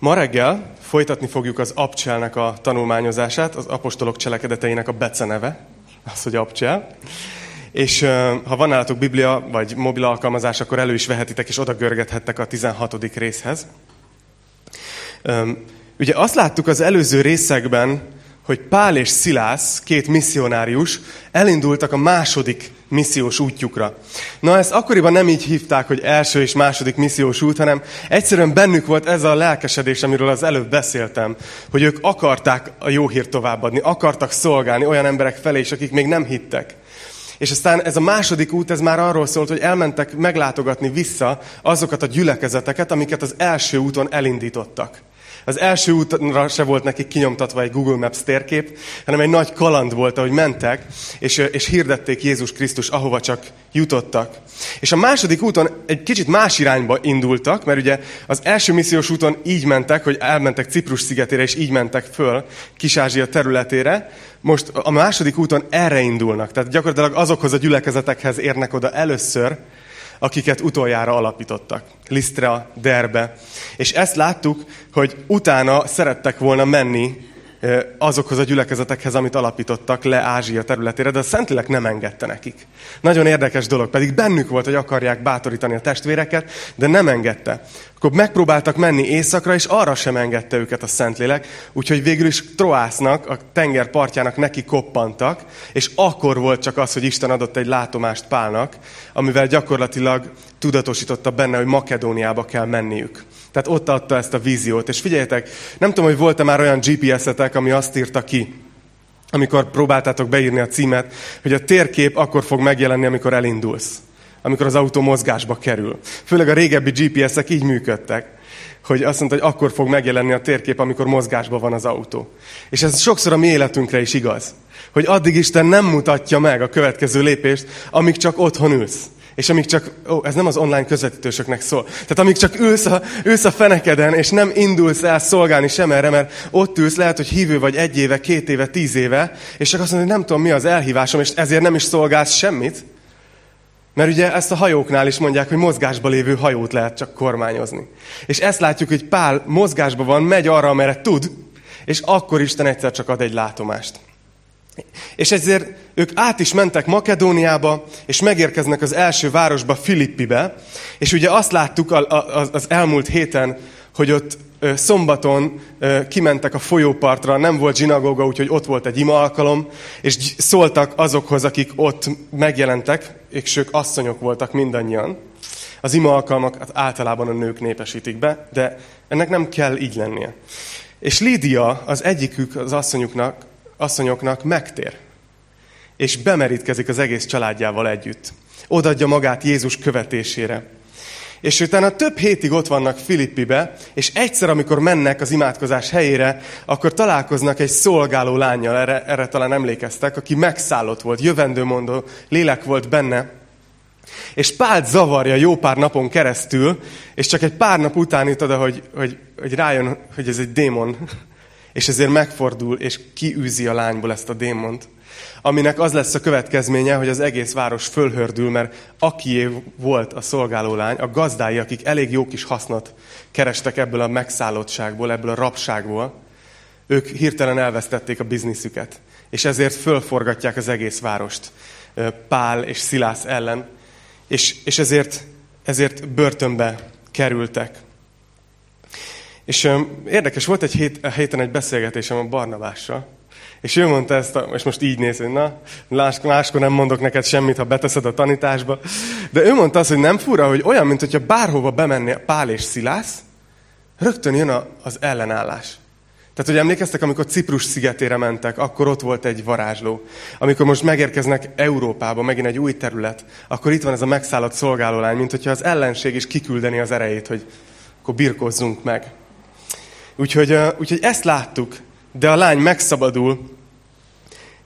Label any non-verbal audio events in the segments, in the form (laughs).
Ma reggel folytatni fogjuk az Abcselnek a tanulmányozását, az apostolok cselekedeteinek a beceneve, az, hogy Abcsel. És ha van nálatok Biblia vagy mobil alkalmazás, akkor elő is vehetitek, és oda görgethettek a 16. részhez. Ugye azt láttuk az előző részekben, hogy Pál és Szilász, két misszionárius, elindultak a második missziós útjukra. Na, ezt akkoriban nem így hívták, hogy első és második missziós út, hanem egyszerűen bennük volt ez a lelkesedés, amiről az előbb beszéltem, hogy ők akarták a jó hírt továbbadni, akartak szolgálni olyan emberek felé is, akik még nem hittek. És aztán ez a második út, ez már arról szólt, hogy elmentek meglátogatni vissza azokat a gyülekezeteket, amiket az első úton elindítottak. Az első útra se volt nekik kinyomtatva egy Google Maps térkép, hanem egy nagy kaland volt, ahogy mentek, és, és hirdették Jézus Krisztus, ahova csak jutottak. És a második úton egy kicsit más irányba indultak, mert ugye az első missziós úton így mentek, hogy elmentek Ciprus szigetére, és így mentek föl Kis-Ázsia területére. Most a második úton erre indulnak. Tehát gyakorlatilag azokhoz a gyülekezetekhez érnek oda először, akiket utoljára alapítottak. Lisztra, Derbe. És ezt láttuk, hogy utána szerettek volna menni azokhoz a gyülekezetekhez, amit alapítottak le Ázsia területére, de a Szentlélek nem engedte nekik. Nagyon érdekes dolog, pedig bennük volt, hogy akarják bátorítani a testvéreket, de nem engedte. Akkor megpróbáltak menni északra, és arra sem engedte őket a Szentlélek, úgyhogy végül is Troásznak, a tenger partjának neki koppantak, és akkor volt csak az, hogy Isten adott egy látomást Pálnak, amivel gyakorlatilag tudatosította benne, hogy Makedóniába kell menniük. Tehát ott adta ezt a víziót. És figyeljetek, nem tudom, hogy volt-e már olyan GPS-etek, ami azt írta ki, amikor próbáltátok beírni a címet, hogy a térkép akkor fog megjelenni, amikor elindulsz. Amikor az autó mozgásba kerül. Főleg a régebbi GPS-ek így működtek hogy azt mondta, hogy akkor fog megjelenni a térkép, amikor mozgásban van az autó. És ez sokszor a mi életünkre is igaz. Hogy addig Isten nem mutatja meg a következő lépést, amíg csak otthon ülsz. És amíg csak, ó, ez nem az online közvetítősöknek szól. Tehát amíg csak ülsz a, ülsz a fenekeden, és nem indulsz el szolgálni sem erre, mert ott ülsz, lehet, hogy hívő vagy egy éve, két éve, tíz éve, és csak azt mondod, hogy nem tudom, mi az elhívásom, és ezért nem is szolgálsz semmit. Mert ugye ezt a hajóknál is mondják, hogy mozgásba lévő hajót lehet csak kormányozni. És ezt látjuk, hogy Pál mozgásban van, megy arra, amerre tud, és akkor Isten egyszer csak ad egy látomást. És ezért ők át is mentek Makedóniába, és megérkeznek az első városba, Filippibe. És ugye azt láttuk az elmúlt héten, hogy ott szombaton kimentek a folyópartra, nem volt zsinagóga, úgyhogy ott volt egy ima alkalom, és szóltak azokhoz, akik ott megjelentek, és ők asszonyok voltak mindannyian. Az ima alkalmak általában a nők népesítik be, de ennek nem kell így lennie. És Lídia, az egyikük az asszonyoknak, asszonyoknak megtér, és bemerítkezik az egész családjával együtt. Odadja magát Jézus követésére. És utána több hétig ott vannak Filippibe, és egyszer, amikor mennek az imádkozás helyére, akkor találkoznak egy szolgáló lányjal, erre, erre talán emlékeztek, aki megszállott volt, jövendőmondó lélek volt benne, és Pált zavarja jó pár napon keresztül, és csak egy pár nap után jut oda, hogy, hogy, hogy rájön, hogy ez egy démon, (laughs) és ezért megfordul, és kiűzi a lányból ezt a démont. Aminek az lesz a következménye, hogy az egész város fölhördül, mert akié volt a szolgáló lány, a gazdái, akik elég jó kis hasznot kerestek ebből a megszállottságból, ebből a rabságból, ők hirtelen elvesztették a bizniszüket. És ezért fölforgatják az egész várost Pál és Szilász ellen, és, és ezért, ezért börtönbe kerültek. És um, érdekes, volt egy hét, héten egy beszélgetésem a Barnabással, és ő mondta ezt, a, és most így néz, hogy na, máskor nem mondok neked semmit, ha beteszed a tanításba. De ő mondta azt, hogy nem fura, hogy olyan, mint hogyha bárhova bemenni Pál és Szilász, rögtön jön a, az ellenállás. Tehát, hogy emlékeztek, amikor Ciprus szigetére mentek, akkor ott volt egy varázsló. Amikor most megérkeznek Európába, megint egy új terület, akkor itt van ez a megszállott szolgálólány, mint hogyha az ellenség is kiküldeni az erejét, hogy akkor birkozzunk meg. Úgyhogy, úgyhogy ezt láttuk, de a lány megszabadul,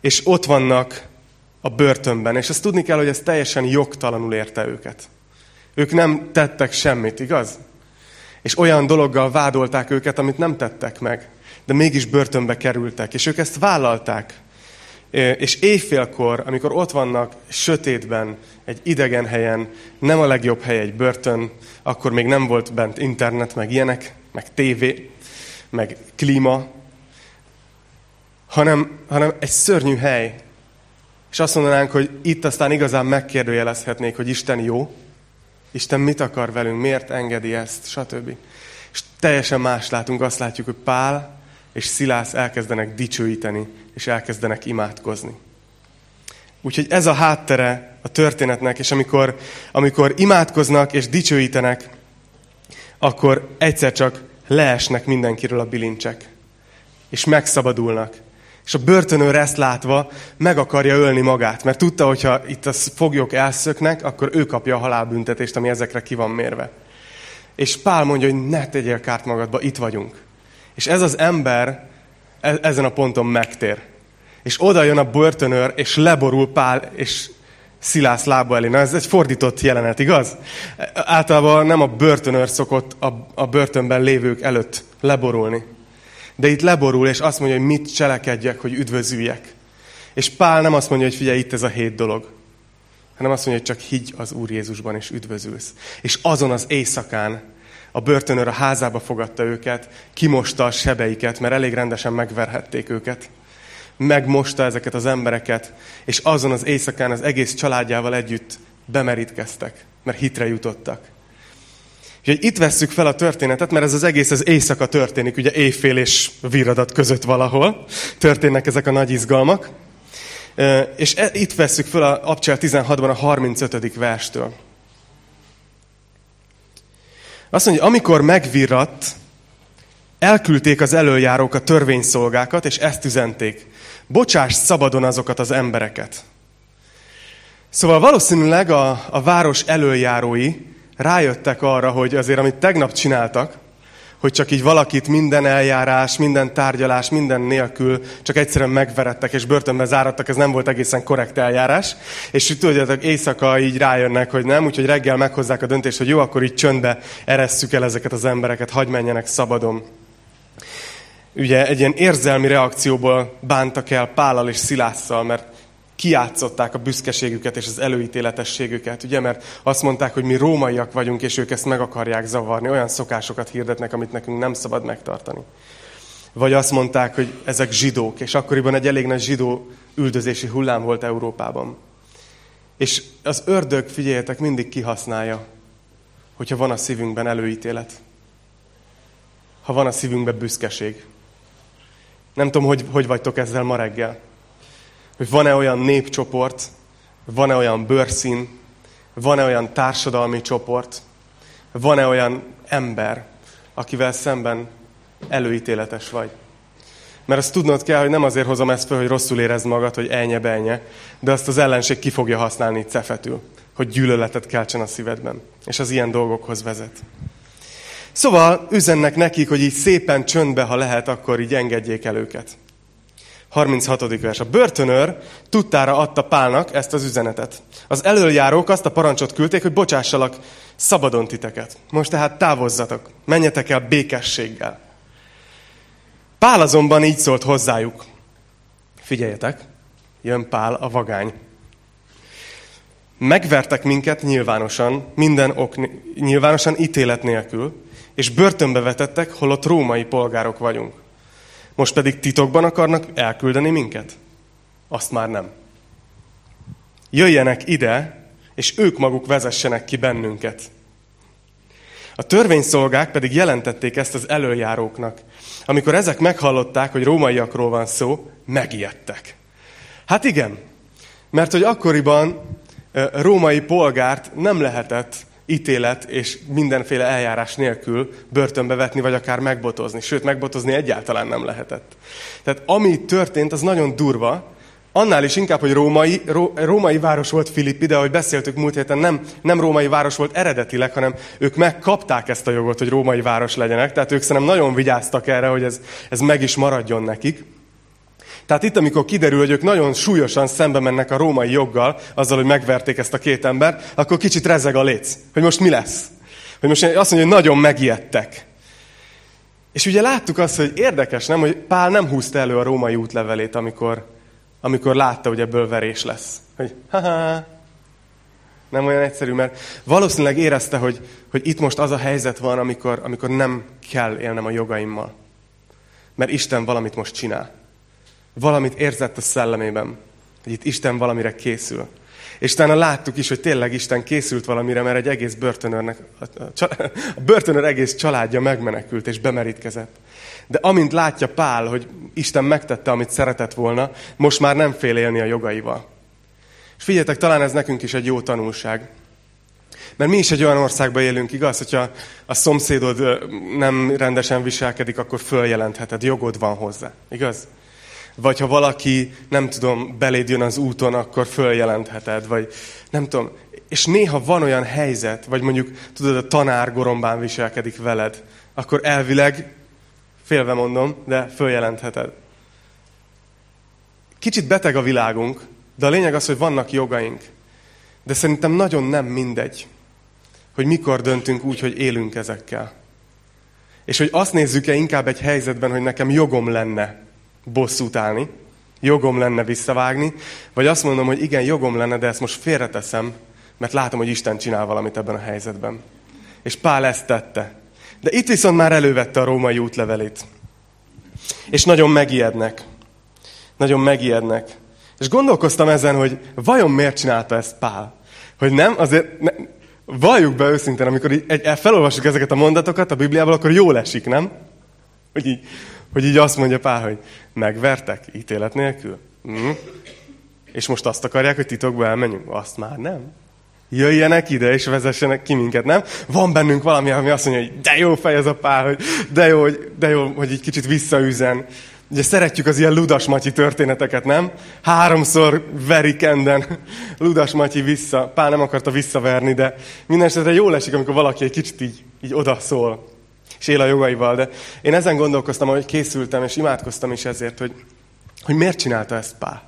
és ott vannak a börtönben. És azt tudni kell, hogy ez teljesen jogtalanul érte őket. Ők nem tettek semmit, igaz? És olyan dologgal vádolták őket, amit nem tettek meg. De mégis börtönbe kerültek. És ők ezt vállalták. És éjfélkor, amikor ott vannak sötétben, egy idegen helyen, nem a legjobb hely egy börtön, akkor még nem volt bent internet, meg ilyenek, meg tévé, meg klíma, hanem, hanem egy szörnyű hely. És azt mondanánk, hogy itt aztán igazán megkérdőjelezhetnék, hogy Isten jó, Isten mit akar velünk, miért engedi ezt, stb. És teljesen más látunk, azt látjuk, hogy Pál és Szilász elkezdenek dicsőíteni, és elkezdenek imádkozni. Úgyhogy ez a háttere a történetnek, és amikor, amikor imádkoznak és dicsőítenek, akkor egyszer csak leesnek mindenkiről a bilincsek, és megszabadulnak. És a börtönőr ezt látva meg akarja ölni magát, mert tudta, hogy ha itt a foglyok elszöknek, akkor ő kapja a halálbüntetést, ami ezekre ki van mérve. És Pál mondja, hogy ne tegyél kárt magadba, itt vagyunk. És ez az ember e- ezen a ponton megtér. És oda jön a börtönőr, és leborul Pál, és Szilász lába elé. Na ez egy fordított jelenet, igaz? Általában nem a börtönőr szokott a, a börtönben lévők előtt leborulni. De itt leborul, és azt mondja, hogy mit cselekedjek, hogy üdvözüljek. És Pál nem azt mondja, hogy figyelj, itt ez a hét dolog, hanem azt mondja, hogy csak higgy az Úr Jézusban, és üdvözülsz. És azon az éjszakán a börtönőr a házába fogadta őket, kimosta a sebeiket, mert elég rendesen megverhették őket. Megmosta ezeket az embereket, és azon az éjszakán az egész családjával együtt bemerítkeztek, mert hitre jutottak. Úgyhogy itt vesszük fel a történetet, mert ez az egész az éjszaka történik, ugye éjfél és viradat között valahol történnek ezek a nagy izgalmak. És e, itt vesszük fel a Abcsel 16-ban a 35. verstől. Azt mondja, amikor megvirratt, elküldték az előjárók a törvényszolgákat, és ezt üzenték. Bocsáss szabadon azokat az embereket. Szóval valószínűleg a, a város előjárói rájöttek arra, hogy azért, amit tegnap csináltak, hogy csak így valakit minden eljárás, minden tárgyalás, minden nélkül csak egyszerűen megverettek és börtönbe zárattak, ez nem volt egészen korrekt eljárás. És tudjátok, éjszaka így rájönnek, hogy nem, úgyhogy reggel meghozzák a döntést, hogy jó, akkor így csöndbe eresszük el ezeket az embereket, hagy menjenek szabadon. Ugye egy ilyen érzelmi reakcióból bántak el Pállal és Szilásszal, mert kiátszották a büszkeségüket és az előítéletességüket, ugye, mert azt mondták, hogy mi rómaiak vagyunk, és ők ezt meg akarják zavarni, olyan szokásokat hirdetnek, amit nekünk nem szabad megtartani. Vagy azt mondták, hogy ezek zsidók, és akkoriban egy elég nagy zsidó üldözési hullám volt Európában. És az ördög, figyeljetek, mindig kihasználja, hogyha van a szívünkben előítélet. Ha van a szívünkben büszkeség. Nem tudom, hogy, hogy vagytok ezzel ma reggel hogy van-e olyan népcsoport, van-e olyan bőrszín, van-e olyan társadalmi csoport, van-e olyan ember, akivel szemben előítéletes vagy. Mert azt tudnod kell, hogy nem azért hozom ezt fel, hogy rosszul érezd magad, hogy elnye benye, de azt az ellenség ki fogja használni cefetül, hogy gyűlöletet keltsen a szívedben. És az ilyen dolgokhoz vezet. Szóval üzennek nekik, hogy így szépen csöndbe, ha lehet, akkor így engedjék el őket. 36. vers. A börtönőr tudtára adta Pálnak ezt az üzenetet. Az előjárók azt a parancsot küldték, hogy bocsássalak szabadon titeket. Most tehát távozzatok, menjetek el békességgel. Pál azonban így szólt hozzájuk. Figyeljetek, jön Pál a vagány. Megvertek minket nyilvánosan, minden ok, nyilvánosan ítélet nélkül, és börtönbe vetettek, holott római polgárok vagyunk. Most pedig titokban akarnak elküldeni minket? Azt már nem. Jöjjenek ide, és ők maguk vezessenek ki bennünket. A törvényszolgák pedig jelentették ezt az előjáróknak. Amikor ezek meghallották, hogy rómaiakról van szó, megijedtek. Hát igen, mert hogy akkoriban római polgárt nem lehetett ítélet és mindenféle eljárás nélkül börtönbe vetni, vagy akár megbotozni. Sőt, megbotozni egyáltalán nem lehetett. Tehát ami történt, az nagyon durva, Annál is inkább, hogy római, ró, római város volt Filippi, de ahogy beszéltük múlt héten, nem, nem római város volt eredetileg, hanem ők megkapták ezt a jogot, hogy római város legyenek. Tehát ők szerintem nagyon vigyáztak erre, hogy ez, ez meg is maradjon nekik. Tehát itt, amikor kiderül, hogy ők nagyon súlyosan szembe mennek a római joggal, azzal, hogy megverték ezt a két embert, akkor kicsit rezeg a léc, hogy most mi lesz. Hogy most azt mondja, hogy nagyon megijedtek. És ugye láttuk azt, hogy érdekes, nem, hogy Pál nem húzta elő a római útlevelét, amikor, amikor látta, hogy ebből verés lesz. Hogy ha nem olyan egyszerű, mert valószínűleg érezte, hogy, hogy itt most az a helyzet van, amikor, amikor nem kell élnem a jogaimmal. Mert Isten valamit most csinál. Valamit érzett a szellemében, hogy itt Isten valamire készül. És utána láttuk is, hogy tényleg Isten készült valamire, mert egy egész börtönörnek, a, a, börtönör egész családja megmenekült és bemerítkezett. De amint látja Pál, hogy Isten megtette, amit szeretett volna, most már nem fél élni a jogaival. És figyeljetek, talán ez nekünk is egy jó tanulság. Mert mi is egy olyan országban élünk, igaz? Hogyha a szomszédod nem rendesen viselkedik, akkor följelentheted, jogod van hozzá, igaz? Vagy ha valaki, nem tudom, beléd jön az úton, akkor följelentheted, vagy nem tudom. És néha van olyan helyzet, vagy mondjuk, tudod, a tanár gorombán viselkedik veled, akkor elvileg, félve mondom, de följelentheted. Kicsit beteg a világunk, de a lényeg az, hogy vannak jogaink. De szerintem nagyon nem mindegy, hogy mikor döntünk úgy, hogy élünk ezekkel. És hogy azt nézzük-e inkább egy helyzetben, hogy nekem jogom lenne bosszút állni, jogom lenne visszavágni, vagy azt mondom, hogy igen, jogom lenne, de ezt most félreteszem, mert látom, hogy Isten csinál valamit ebben a helyzetben. És Pál ezt tette. De itt viszont már elővette a római útlevelét. És nagyon megijednek. Nagyon megijednek. És gondolkoztam ezen, hogy vajon miért csinálta ezt Pál? Hogy nem, azért ne, valljuk be őszintén, amikor így, egy, felolvassuk ezeket a mondatokat a Bibliából, akkor jól esik, nem? Hogy így, hogy így azt mondja Pál, hogy megvertek ítélet nélkül. Hm? És most azt akarják, hogy titokba elmenjünk? Azt már nem. Jöjjenek ide, és vezessenek ki minket, nem? Van bennünk valami, ami azt mondja, hogy de jó fej ez a Pál, hogy de jó, hogy, de jó, hogy egy kicsit visszaüzen. Ugye szeretjük az ilyen Ludas Matyi történeteket, nem? Háromszor verik enden Ludas Matyi vissza. Pál nem akarta visszaverni, de minden esetre jól esik, amikor valaki egy kicsit így, így odaszól és él a jogaival. De én ezen gondolkoztam, hogy készültem, és imádkoztam is ezért, hogy, hogy miért csinálta ezt Pál.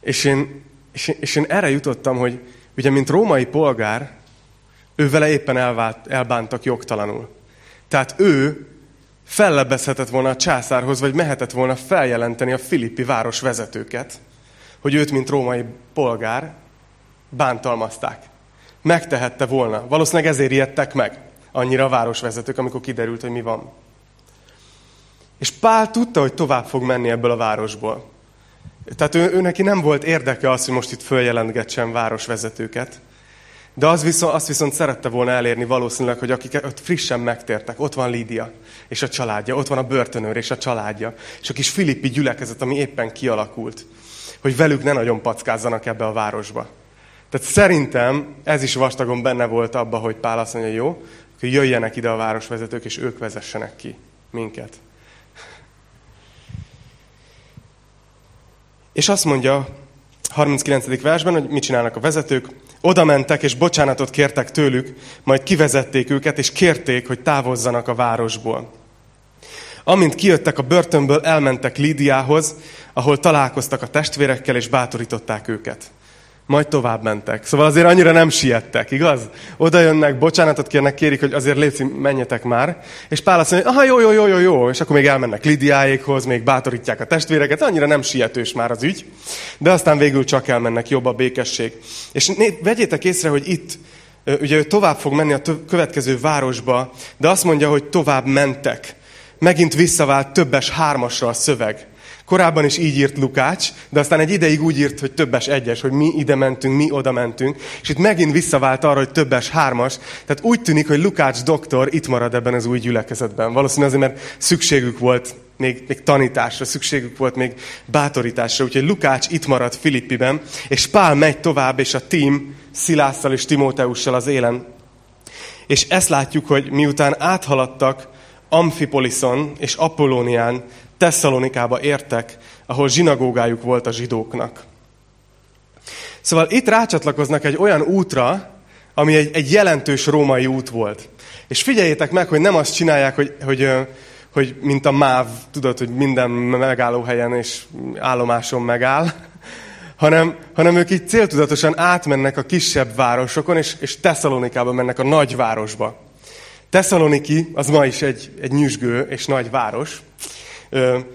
És én, és, és én erre jutottam, hogy ugye, mint római polgár, ő vele éppen elvált, elbántak jogtalanul. Tehát ő fellebbezhetett volna a császárhoz, vagy mehetett volna feljelenteni a filippi város vezetőket, hogy őt, mint római polgár, bántalmazták. Megtehette volna. Valószínűleg ezért ijedtek meg annyira a városvezetők, amikor kiderült, hogy mi van. És Pál tudta, hogy tovább fog menni ebből a városból. Tehát ő, ő neki nem volt érdeke az, hogy most itt följelentgetsen városvezetőket, de az viszont, azt viszont szerette volna elérni valószínűleg, hogy akik ott frissen megtértek, ott van Lídia és a családja, ott van a börtönőr és a családja, és a kis filippi gyülekezet, ami éppen kialakult, hogy velük ne nagyon packázzanak ebbe a városba. Tehát szerintem ez is vastagon benne volt abba, hogy Pál azt mondja, jó, hogy jöjjenek ide a városvezetők, és ők vezessenek ki minket. És azt mondja 39. versben, hogy mit csinálnak a vezetők. Oda mentek, és bocsánatot kértek tőlük, majd kivezették őket, és kérték, hogy távozzanak a városból. Amint kijöttek a börtönből, elmentek Lídiához, ahol találkoztak a testvérekkel, és bátorították őket majd tovább mentek. Szóval azért annyira nem siettek, igaz? Oda jönnek, bocsánatot kérnek, kérik, hogy azért léci, menjetek már. És Pál azt mondja, aha, jó, jó, jó, jó, jó. És akkor még elmennek Lidiáékhoz, még bátorítják a testvéreket. Annyira nem sietős már az ügy. De aztán végül csak elmennek, jobb a békesség. És né, vegyétek észre, hogy itt, ugye ő tovább fog menni a következő városba, de azt mondja, hogy tovább mentek. Megint visszavált többes hármasra a szöveg. Korábban is így írt Lukács, de aztán egy ideig úgy írt, hogy többes egyes, hogy mi ide mentünk, mi oda mentünk, és itt megint visszavált arra, hogy többes hármas. Tehát úgy tűnik, hogy Lukács doktor itt marad ebben az új gyülekezetben. Valószínűleg azért, mert szükségük volt még, még tanításra, szükségük volt még bátorításra. Úgyhogy Lukács itt marad Filippiben, és Pál megy tovább, és a tím Szilásszal és Timóteussal az élen. És ezt látjuk, hogy miután áthaladtak Amfipoliszon és Apollónián, Tesszalonikába értek, ahol zsinagógájuk volt a zsidóknak. Szóval itt rácsatlakoznak egy olyan útra, ami egy, egy jelentős római út volt. És figyeljétek meg, hogy nem azt csinálják, hogy, hogy, hogy mint a MÁV, tudod, hogy minden megállóhelyen és állomáson megáll, (laughs) hanem, hanem ők így céltudatosan átmennek a kisebb városokon, és, és Tesszalonikába mennek a nagyvárosba. Tesszaloniki az ma is egy, egy nyüzsgő és nagy város,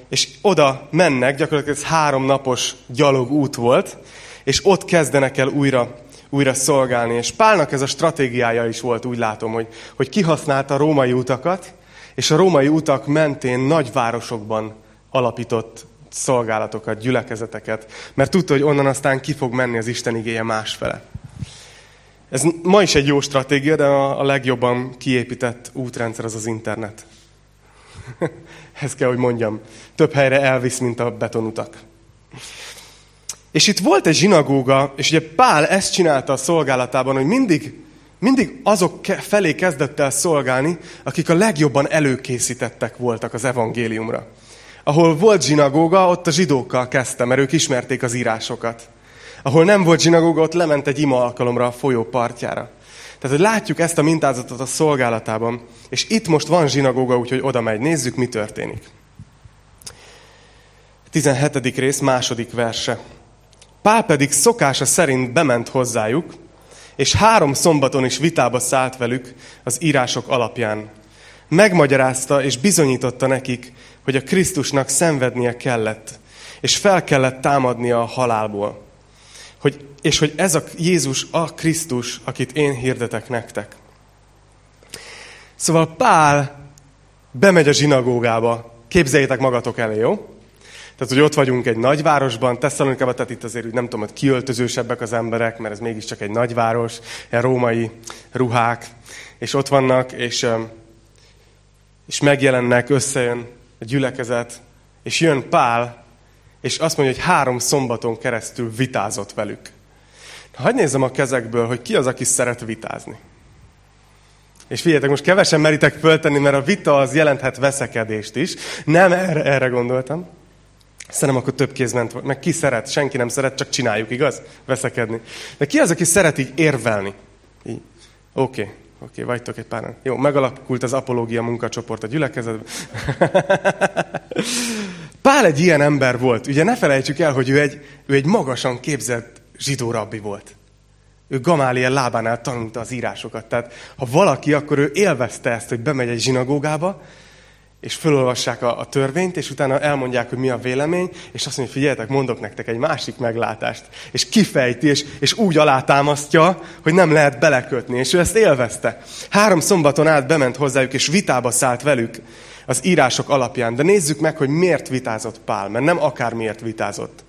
és oda mennek, gyakorlatilag ez három napos gyalog út volt, és ott kezdenek el újra, újra szolgálni. És Pálnak ez a stratégiája is volt, úgy látom, hogy, hogy kihasználta a római utakat, és a római utak mentén nagyvárosokban alapított szolgálatokat, gyülekezeteket, mert tudta, hogy onnan aztán ki fog menni az Isten igéje másfele. Ez ma is egy jó stratégia, de a legjobban kiépített útrendszer az az internet. (laughs) Ezt kell, hogy mondjam. Több helyre elvisz, mint a betonutak. És itt volt egy zsinagóga, és ugye Pál ezt csinálta a szolgálatában, hogy mindig, mindig azok felé kezdett el szolgálni, akik a legjobban előkészítettek voltak az evangéliumra. Ahol volt zsinagóga, ott a zsidókkal kezdtem, mert ők ismerték az írásokat. Ahol nem volt zsinagóga, ott lement egy ima alkalomra a folyó partjára. Tehát, hogy látjuk ezt a mintázatot a szolgálatában, és itt most van zsinagóga, úgyhogy oda megy. Nézzük, mi történik. 17. rész, második verse. Pál pedig szokása szerint bement hozzájuk, és három szombaton is vitába szállt velük az írások alapján. Megmagyarázta és bizonyította nekik, hogy a Krisztusnak szenvednie kellett, és fel kellett támadnia a halálból. Hogy, és hogy ez a Jézus a Krisztus, akit én hirdetek nektek. Szóval Pál bemegy a zsinagógába. Képzeljétek magatok elé, jó? Tehát, hogy ott vagyunk egy nagyvárosban, Tesszalonikában, tehát itt azért nem tudom, hogy kiöltözősebbek az emberek, mert ez mégiscsak egy nagyváros, egy római ruhák, és ott vannak, és, és megjelennek, összejön a gyülekezet, és jön Pál, és azt mondja, hogy három szombaton keresztül vitázott velük. Hagyj nézzem a kezekből, hogy ki az, aki szeret vitázni. És figyeljetek, most kevesen meritek föltenni, mert a vita az jelenthet veszekedést is. Nem erre, erre gondoltam. Szerintem akkor több kéz ment, meg ki szeret, senki nem szeret, csak csináljuk, igaz? Veszekedni. De ki az, aki szeret érvelni? Oké, oké, okay, vagytok egy páran. Jó, megalakult az apológia munkacsoport a gyülekezetben. (laughs) Pál egy ilyen ember volt. Ugye ne felejtsük el, hogy ő egy, ő egy magasan képzett zsidó rabbi volt. Ő Gamáliel lábánál tanulta az írásokat. Tehát ha valaki, akkor ő élvezte ezt, hogy bemegy egy zsinagógába, és felolvassák a, a törvényt, és utána elmondják, hogy mi a vélemény, és azt mondja, figyeljetek, mondok nektek egy másik meglátást. És kifejti, és, és úgy alátámasztja, hogy nem lehet belekötni. És ő ezt élvezte. Három szombaton át bement hozzájuk, és vitába szállt velük az írások alapján. De nézzük meg, hogy miért vitázott Pál, mert nem akármiért vitázott.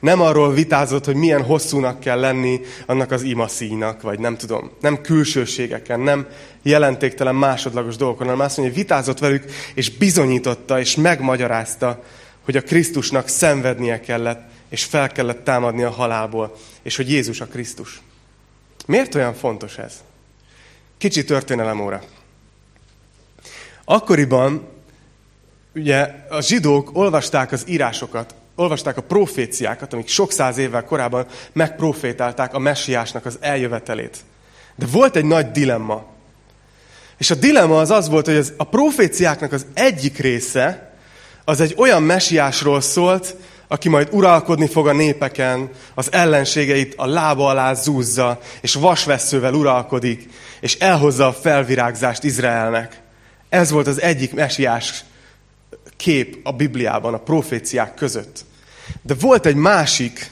Nem arról vitázott, hogy milyen hosszúnak kell lenni annak az imaszíjnak, vagy nem tudom, nem külsőségeken, nem jelentéktelen másodlagos dolgokon, hanem azt mondja, hogy vitázott velük, és bizonyította, és megmagyarázta, hogy a Krisztusnak szenvednie kellett, és fel kellett támadni a halálból, és hogy Jézus a Krisztus. Miért olyan fontos ez? Kicsi történelem óra. Akkoriban ugye a zsidók olvasták az írásokat, olvasták a proféciákat, amik sok száz évvel korábban megprofétálták a messiásnak az eljövetelét. De volt egy nagy dilemma. És a dilemma az az volt, hogy az, a proféciáknak az egyik része, az egy olyan messiásról szólt, aki majd uralkodni fog a népeken, az ellenségeit a lába alá zúzza, és vasveszővel uralkodik, és elhozza a felvirágzást Izraelnek. Ez volt az egyik messiás kép a Bibliában, a proféciák között. De volt egy másik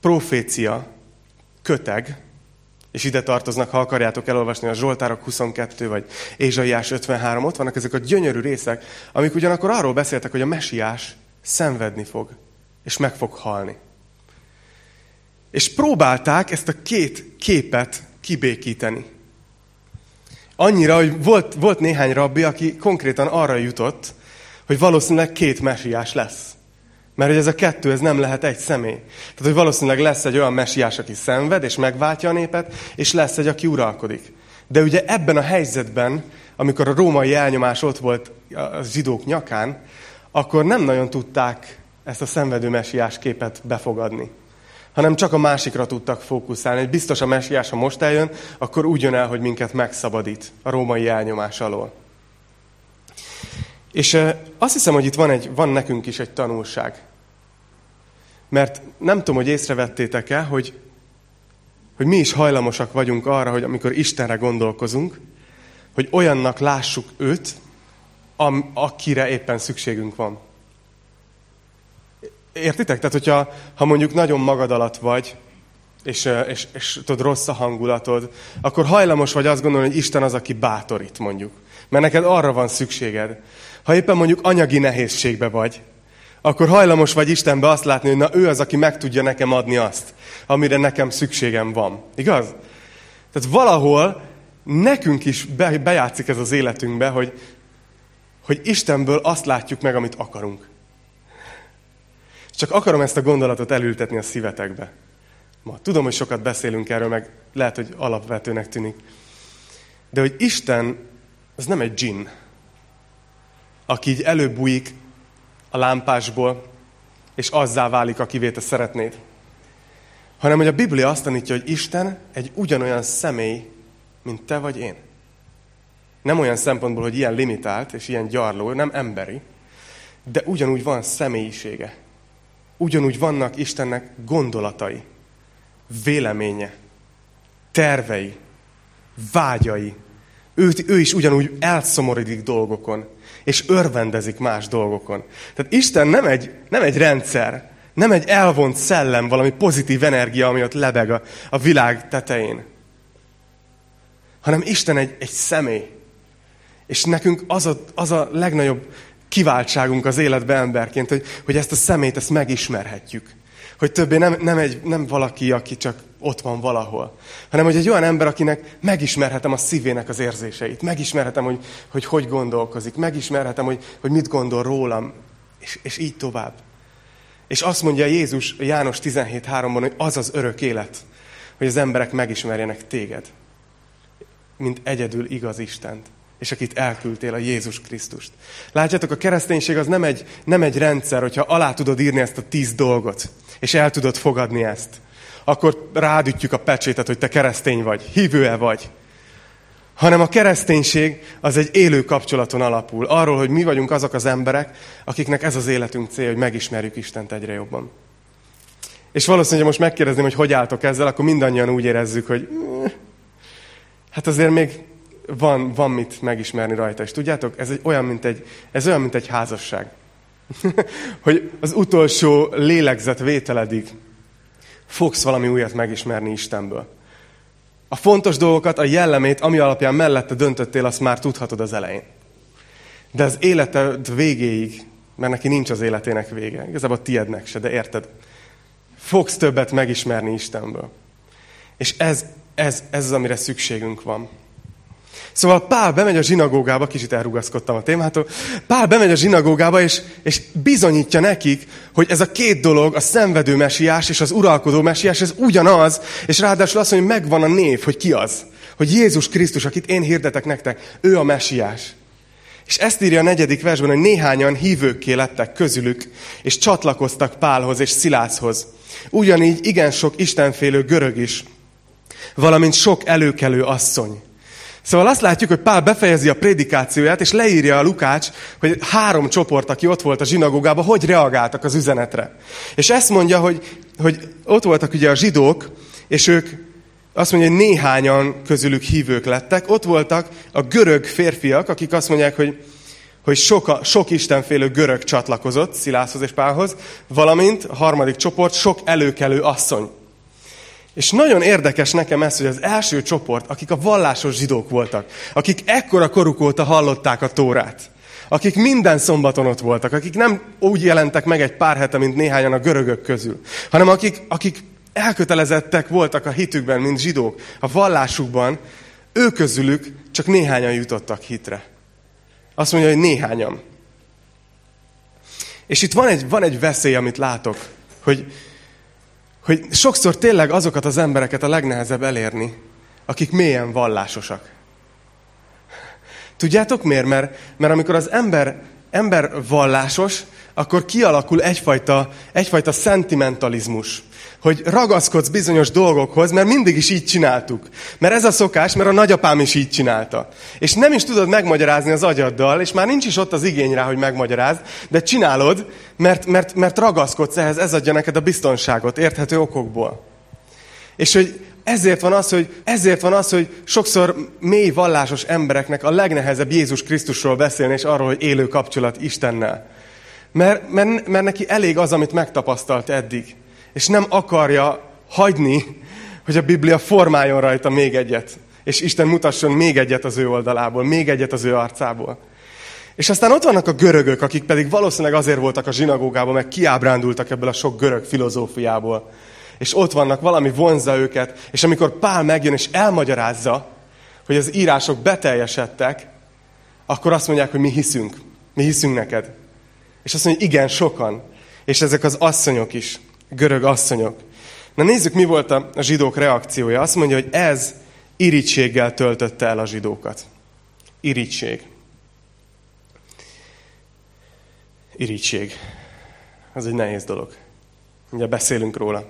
profécia, köteg, és ide tartoznak, ha akarjátok elolvasni a Zsoltárok 22 vagy Ézsaiás 53, ott vannak ezek a gyönyörű részek, amik ugyanakkor arról beszéltek, hogy a mesiás szenvedni fog, és meg fog halni. És próbálták ezt a két képet kibékíteni. Annyira, hogy volt, volt néhány rabbi, aki konkrétan arra jutott, hogy valószínűleg két mesiás lesz. Mert hogy ez a kettő, ez nem lehet egy személy. Tehát, hogy valószínűleg lesz egy olyan mesiás, aki szenved, és megváltja a népet, és lesz egy, aki uralkodik. De ugye ebben a helyzetben, amikor a római elnyomás ott volt a zsidók nyakán, akkor nem nagyon tudták ezt a szenvedő mesiás képet befogadni. Hanem csak a másikra tudtak fókuszálni. Hogy biztos a mesiás, ha most eljön, akkor úgy jön el, hogy minket megszabadít a római elnyomás alól. És azt hiszem, hogy itt van, egy, van nekünk is egy tanulság. Mert nem tudom, hogy észrevettétek-e, hogy, hogy mi is hajlamosak vagyunk arra, hogy amikor Istenre gondolkozunk, hogy olyannak lássuk őt, am, akire éppen szükségünk van. Értitek? Tehát, hogyha ha mondjuk nagyon magad alatt vagy, és, és, és tudod, rossz a hangulatod, akkor hajlamos vagy azt gondolni, hogy Isten az, aki bátorít, mondjuk. Mert neked arra van szükséged. Ha éppen mondjuk anyagi nehézségbe vagy, akkor hajlamos vagy Istenbe azt látni, hogy na ő az, aki meg tudja nekem adni azt, amire nekem szükségem van. Igaz? Tehát valahol nekünk is be, bejátszik ez az életünkbe, hogy, hogy Istenből azt látjuk meg, amit akarunk. Csak akarom ezt a gondolatot elültetni a szívetekbe. Ma tudom, hogy sokat beszélünk erről, meg lehet, hogy alapvetőnek tűnik. De hogy Isten, az nem egy dzsin, aki így előbújik a lámpásból, és azzá válik, akivé te szeretnéd. Hanem, hogy a Biblia azt tanítja, hogy Isten egy ugyanolyan személy, mint te vagy én. Nem olyan szempontból, hogy ilyen limitált és ilyen gyarló, nem emberi, de ugyanúgy van személyisége. Ugyanúgy vannak Istennek gondolatai, véleménye, tervei, vágyai. Ő, ő is ugyanúgy elszomorodik dolgokon, és örvendezik más dolgokon. Tehát Isten nem egy, nem egy rendszer, nem egy elvont szellem, valami pozitív energia, ami ott lebeg a, a világ tetején. Hanem Isten egy, egy személy. És nekünk az a, az a legnagyobb kiváltságunk az életben emberként, hogy, hogy ezt a szemét, ezt megismerhetjük. Hogy többé nem, nem, egy, nem valaki, aki csak ott van valahol, hanem hogy egy olyan ember, akinek megismerhetem a szívének az érzéseit, megismerhetem, hogy hogy, hogy gondolkozik, megismerhetem, hogy, hogy mit gondol rólam, és, és így tovább. És azt mondja Jézus János 17.3-ban, hogy az az örök élet, hogy az emberek megismerjenek téged, mint egyedül igaz Istent és akit elküldtél, a Jézus Krisztust. Látjátok, a kereszténység az nem egy, nem egy rendszer, hogyha alá tudod írni ezt a tíz dolgot, és el tudod fogadni ezt, akkor rádütjük a pecsétet, hogy te keresztény vagy, hívő-e vagy. Hanem a kereszténység az egy élő kapcsolaton alapul. Arról, hogy mi vagyunk azok az emberek, akiknek ez az életünk cél, hogy megismerjük Istent egyre jobban. És valószínűleg, most megkérdezném, hogy hogy álltok ezzel, akkor mindannyian úgy érezzük, hogy hát azért még van, van mit megismerni rajta. És tudjátok, ez egy, olyan, mint egy, ez olyan, mint egy házasság. (laughs) hogy az utolsó lélegzet vételedig fogsz valami újat megismerni Istenből. A fontos dolgokat, a jellemét, ami alapján mellette döntöttél, azt már tudhatod az elején. De az életed végéig, mert neki nincs az életének vége, igazából tiednek se, de érted, fogsz többet megismerni Istenből. És ez, ez, ez az, amire szükségünk van. Szóval Pál bemegy a zsinagógába, kicsit elrugaszkodtam a témától, Pál bemegy a zsinagógába, és, és bizonyítja nekik, hogy ez a két dolog, a szenvedő mesiás és az uralkodó mesiás, ez ugyanaz, és ráadásul azt mondja, hogy megvan a név, hogy ki az. Hogy Jézus Krisztus, akit én hirdetek nektek, ő a mesiás. És ezt írja a negyedik versben, hogy néhányan hívőkké lettek közülük, és csatlakoztak Pálhoz és Szilászhoz. Ugyanígy igen sok istenfélő görög is, valamint sok előkelő asszony. Szóval azt látjuk, hogy Pál befejezi a prédikációját, és leírja a Lukács, hogy három csoport, aki ott volt a zsinagógában, hogy reagáltak az üzenetre. És ezt mondja, hogy, hogy ott voltak ugye a zsidók, és ők azt mondja, hogy néhányan közülük hívők lettek. Ott voltak a görög férfiak, akik azt mondják, hogy, hogy sok, sok istenfélő görög csatlakozott Szilászhoz és Pálhoz, valamint a harmadik csoport sok előkelő asszony. És nagyon érdekes nekem ez, hogy az első csoport, akik a vallásos zsidók voltak, akik ekkora koruk óta hallották a tórát, akik minden szombaton ott voltak, akik nem úgy jelentek meg egy pár hete, mint néhányan a görögök közül, hanem akik, akik elkötelezettek voltak a hitükben, mint zsidók, a vallásukban, ő közülük csak néhányan jutottak hitre. Azt mondja, hogy néhányan. És itt van egy, van egy veszély, amit látok, hogy, hogy sokszor tényleg azokat az embereket a legnehezebb elérni, akik mélyen vallásosak. Tudjátok miért? Mert, mert amikor az ember, ember vallásos, akkor kialakul egyfajta, egyfajta szentimentalizmus hogy ragaszkodsz bizonyos dolgokhoz, mert mindig is így csináltuk. Mert ez a szokás, mert a nagyapám is így csinálta. És nem is tudod megmagyarázni az agyaddal, és már nincs is ott az igény rá, hogy megmagyarázd, de csinálod, mert, mert, mert ragaszkodsz ehhez, ez adja neked a biztonságot, érthető okokból. És hogy ezért van az, hogy, ezért van az, hogy sokszor mély vallásos embereknek a legnehezebb Jézus Krisztusról beszélni, és arról, hogy élő kapcsolat Istennel. Mert, mert, mert neki elég az, amit megtapasztalt eddig és nem akarja hagyni, hogy a Biblia formáljon rajta még egyet. És Isten mutasson még egyet az ő oldalából, még egyet az ő arcából. És aztán ott vannak a görögök, akik pedig valószínűleg azért voltak a zsinagógában, meg kiábrándultak ebből a sok görög filozófiából. És ott vannak, valami vonza őket, és amikor Pál megjön és elmagyarázza, hogy az írások beteljesedtek, akkor azt mondják, hogy mi hiszünk. Mi hiszünk neked. És azt mondja, hogy igen, sokan. És ezek az asszonyok is, görög asszonyok. Na nézzük, mi volt a zsidók reakciója. Azt mondja, hogy ez irítséggel töltötte el a zsidókat. Irítség. Irítség. Ez egy nehéz dolog. Ugye beszélünk róla.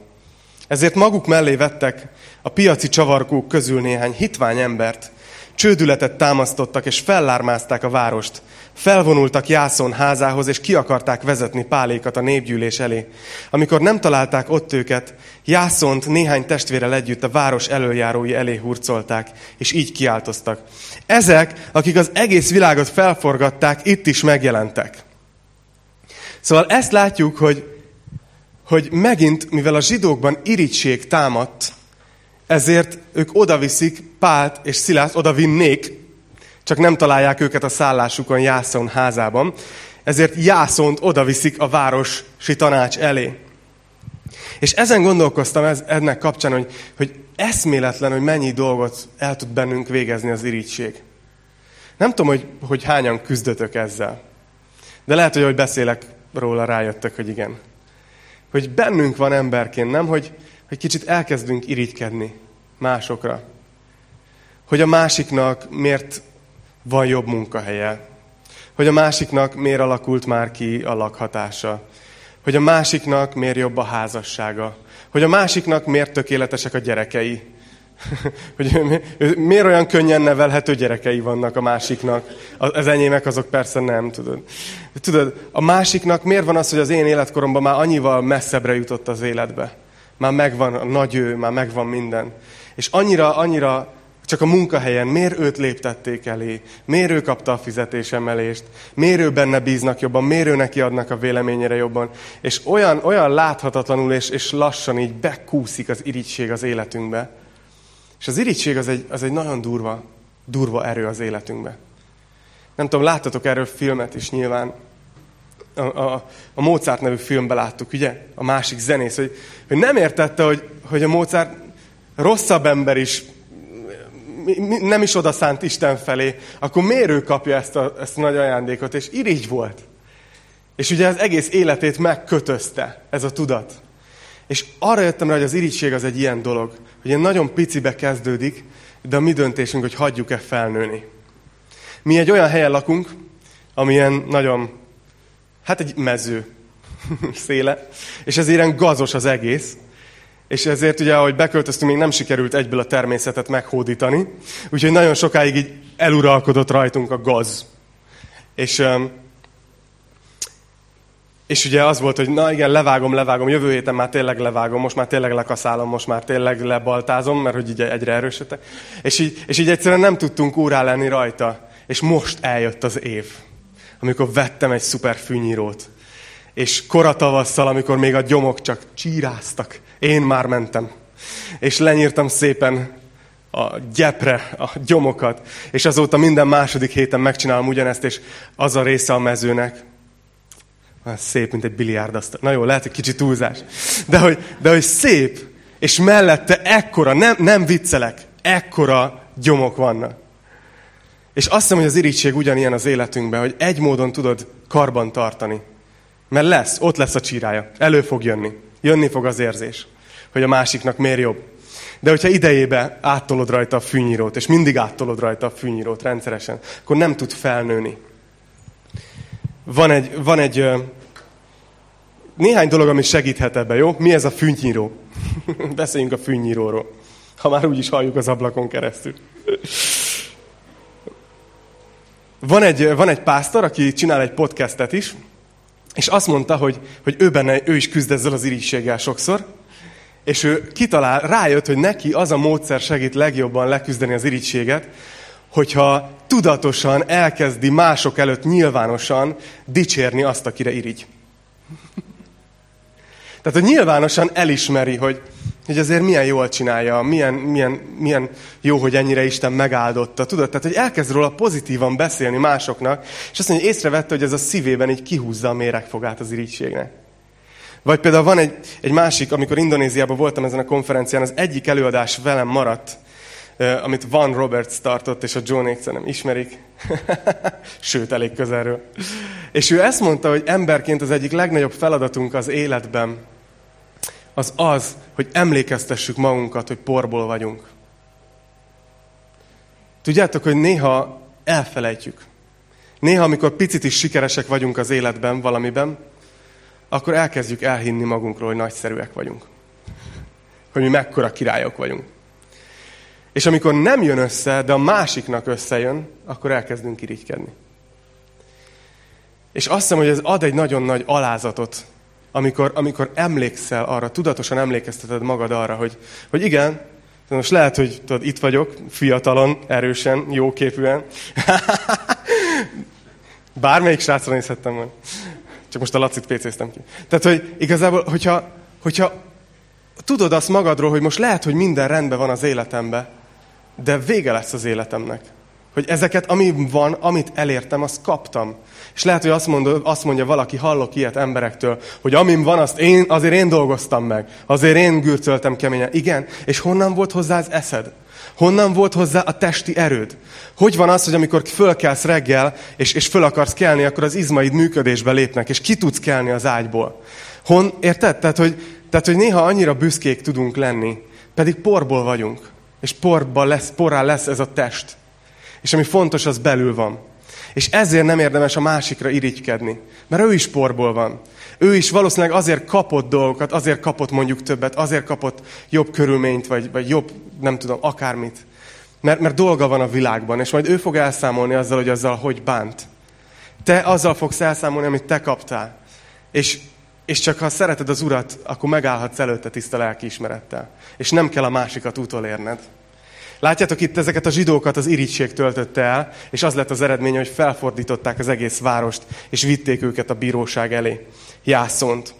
Ezért maguk mellé vettek a piaci csavargók közül néhány hitvány embert, csődületet támasztottak és fellármázták a várost. Felvonultak Jászon házához, és ki akarták vezetni Pálékat a népgyűlés elé. Amikor nem találták ott őket, Jászont néhány testvérel együtt a város előjárói elé hurcolták, és így kiáltoztak. Ezek, akik az egész világot felforgatták, itt is megjelentek. Szóval ezt látjuk, hogy, hogy megint, mivel a zsidókban irítség támadt, ezért ők odaviszik Pált és Szilászt, oda vinnék, csak nem találják őket a szállásukon Jászon házában, ezért Jászont odaviszik a városi tanács elé. És ezen gondolkoztam ez, ennek kapcsán, hogy, hogy eszméletlen, hogy mennyi dolgot el tud bennünk végezni az irítség. Nem tudom, hogy, hogy hányan küzdötök ezzel. De lehet, hogy ahogy beszélek róla, rájöttek, hogy igen. Hogy bennünk van emberként, nem? Hogy, hogy kicsit elkezdünk irigykedni másokra. Hogy a másiknak miért van jobb munkahelye. Hogy a másiknak miért alakult már ki a lakhatása. Hogy a másiknak miért jobb a házassága. Hogy a másiknak miért tökéletesek a gyerekei. (laughs) hogy miért olyan könnyen nevelhető gyerekei vannak a másiknak. Az enyémek azok persze nem, tudod. Tudod, a másiknak miért van az, hogy az én életkoromban már annyival messzebbre jutott az életbe. Már megvan a nagy ő, már megvan minden. És annyira, annyira csak a munkahelyen miért őt léptették elé, miért ő kapta a fizetésemelést, miért ő benne bíznak jobban, miért ő neki adnak a véleményére jobban. És olyan, olyan láthatatlanul és, és lassan így bekúszik az irigység az életünkbe. És az irigység az egy, az egy nagyon durva, durva erő az életünkbe. Nem tudom, láttatok erről filmet is nyilván. A, a, a Mozart nevű filmben láttuk, ugye? A másik zenész, hogy, hogy nem értette, hogy, hogy a Mozart rosszabb ember is, nem is odaszánt Isten felé, akkor miért ő kapja ezt a, ezt a nagy ajándékot? És irigy volt. És ugye az egész életét megkötözte ez a tudat. És arra jöttem rá, hogy az irigység az egy ilyen dolog, hogy ilyen nagyon picibe kezdődik, de a mi döntésünk, hogy hagyjuk-e felnőni. Mi egy olyan helyen lakunk, amilyen nagyon, hát egy mező (laughs) széle, és ez ilyen gazos az egész, és ezért ugye, ahogy beköltöztünk, még nem sikerült egyből a természetet meghódítani, úgyhogy nagyon sokáig így eluralkodott rajtunk a gaz. És, és ugye az volt, hogy na igen, levágom, levágom, jövő héten már tényleg levágom, most már tényleg lekaszálom, most már tényleg lebaltázom, mert hogy így egyre erősödtek. És így, és így egyszerűen nem tudtunk úrá lenni rajta. És most eljött az év, amikor vettem egy szuper fűnyírót. És koratavasszal, amikor még a gyomok csak csíráztak, én már mentem. És lenyírtam szépen a gyepre a gyomokat, és azóta minden második héten megcsinálom ugyanezt, és az a része a mezőnek, szép, mint egy biliárdasztal. Na jó, lehet egy kicsit túlzás. De hogy, de hogy szép, és mellette ekkora, nem, nem viccelek, ekkora gyomok vannak. És azt hiszem, hogy az irítség ugyanilyen az életünkben, hogy egy módon tudod karban tartani. Mert lesz, ott lesz a csírája. Elő fog jönni. Jönni fog az érzés, hogy a másiknak miért jobb. De hogyha idejébe áttolod rajta a fűnyírót, és mindig áttolod rajta a fűnyírót rendszeresen, akkor nem tud felnőni. Van egy, van egy néhány dolog, ami segíthet ebbe, jó? Mi ez a fűnyíró? (laughs) Beszéljünk a fűnyíróról. Ha már úgy is halljuk az ablakon keresztül. Van egy, van egy pásztor, aki csinál egy podcastet is, és azt mondta, hogy, hogy ő, benne, ő is küzd ezzel az irigységgel sokszor, és ő kitalál, rájött, hogy neki az a módszer segít legjobban leküzdeni az irigységet, hogyha tudatosan elkezdi mások előtt nyilvánosan dicsérni azt, akire irigy. Tehát, hogy nyilvánosan elismeri, hogy, hogy azért milyen jól csinálja, milyen, milyen, milyen jó, hogy ennyire Isten megáldotta. Tudod, tehát, hogy elkezd róla pozitívan beszélni másoknak, és azt mondja, hogy észrevette, hogy ez a szívében így kihúzza a méregfogát az irítségnek. Vagy például van egy, egy másik, amikor Indonéziában voltam ezen a konferencián, az egyik előadás velem maradt, amit Van Roberts tartott, és a John Hicks nem ismerik. (laughs) Sőt, elég közelről. És ő ezt mondta, hogy emberként az egyik legnagyobb feladatunk az életben az az, hogy emlékeztessük magunkat, hogy porból vagyunk. Tudjátok, hogy néha elfelejtjük. Néha, amikor picit is sikeresek vagyunk az életben, valamiben, akkor elkezdjük elhinni magunkról, hogy nagyszerűek vagyunk. Hogy mi mekkora királyok vagyunk. És amikor nem jön össze, de a másiknak összejön, akkor elkezdünk irigykedni. És azt hiszem, hogy ez ad egy nagyon nagy alázatot, amikor, amikor emlékszel arra, tudatosan emlékezteted magad arra, hogy, hogy igen, most lehet, hogy tudod, itt vagyok, fiatalon, erősen, jóképűen. (laughs) Bármelyik srácra nézhettem volna. Csak most a Lacit pécéztem ki. Tehát, hogy igazából, hogyha, hogyha tudod azt magadról, hogy most lehet, hogy minden rendben van az életemben, de vége lesz az életemnek. Hogy ezeket, ami van, amit elértem, azt kaptam. És lehet, hogy azt, mondod, azt mondja valaki, hallok ilyet emberektől, hogy amim van, azt én, azért én dolgoztam meg. Azért én gürcöltem keményen. Igen, és honnan volt hozzá az eszed? Honnan volt hozzá a testi erőd? Hogy van az, hogy amikor fölkelsz reggel, és, és föl akarsz kelni, akkor az izmaid működésbe lépnek, és ki tudsz kelni az ágyból? Hon, érted? Tehát hogy, tehát, hogy néha annyira büszkék tudunk lenni, pedig porból vagyunk. És porba lesz, porrá lesz ez a test. És ami fontos, az belül van. És ezért nem érdemes a másikra irigykedni. Mert ő is porból van. Ő is valószínűleg azért kapott dolgokat, azért kapott mondjuk többet, azért kapott jobb körülményt, vagy, vagy jobb, nem tudom, akármit. Mert, mert dolga van a világban, és majd ő fog elszámolni azzal, hogy azzal hogy bánt. Te azzal fogsz elszámolni, amit te kaptál. És, és csak ha szereted az Urat, akkor megállhatsz előtte tiszta lelkiismerettel. És nem kell a másikat utolérned. Látjátok itt ezeket a zsidókat az irítség töltötte el, és az lett az eredménye, hogy felfordították az egész várost, és vitték őket a bíróság elé. Jászont.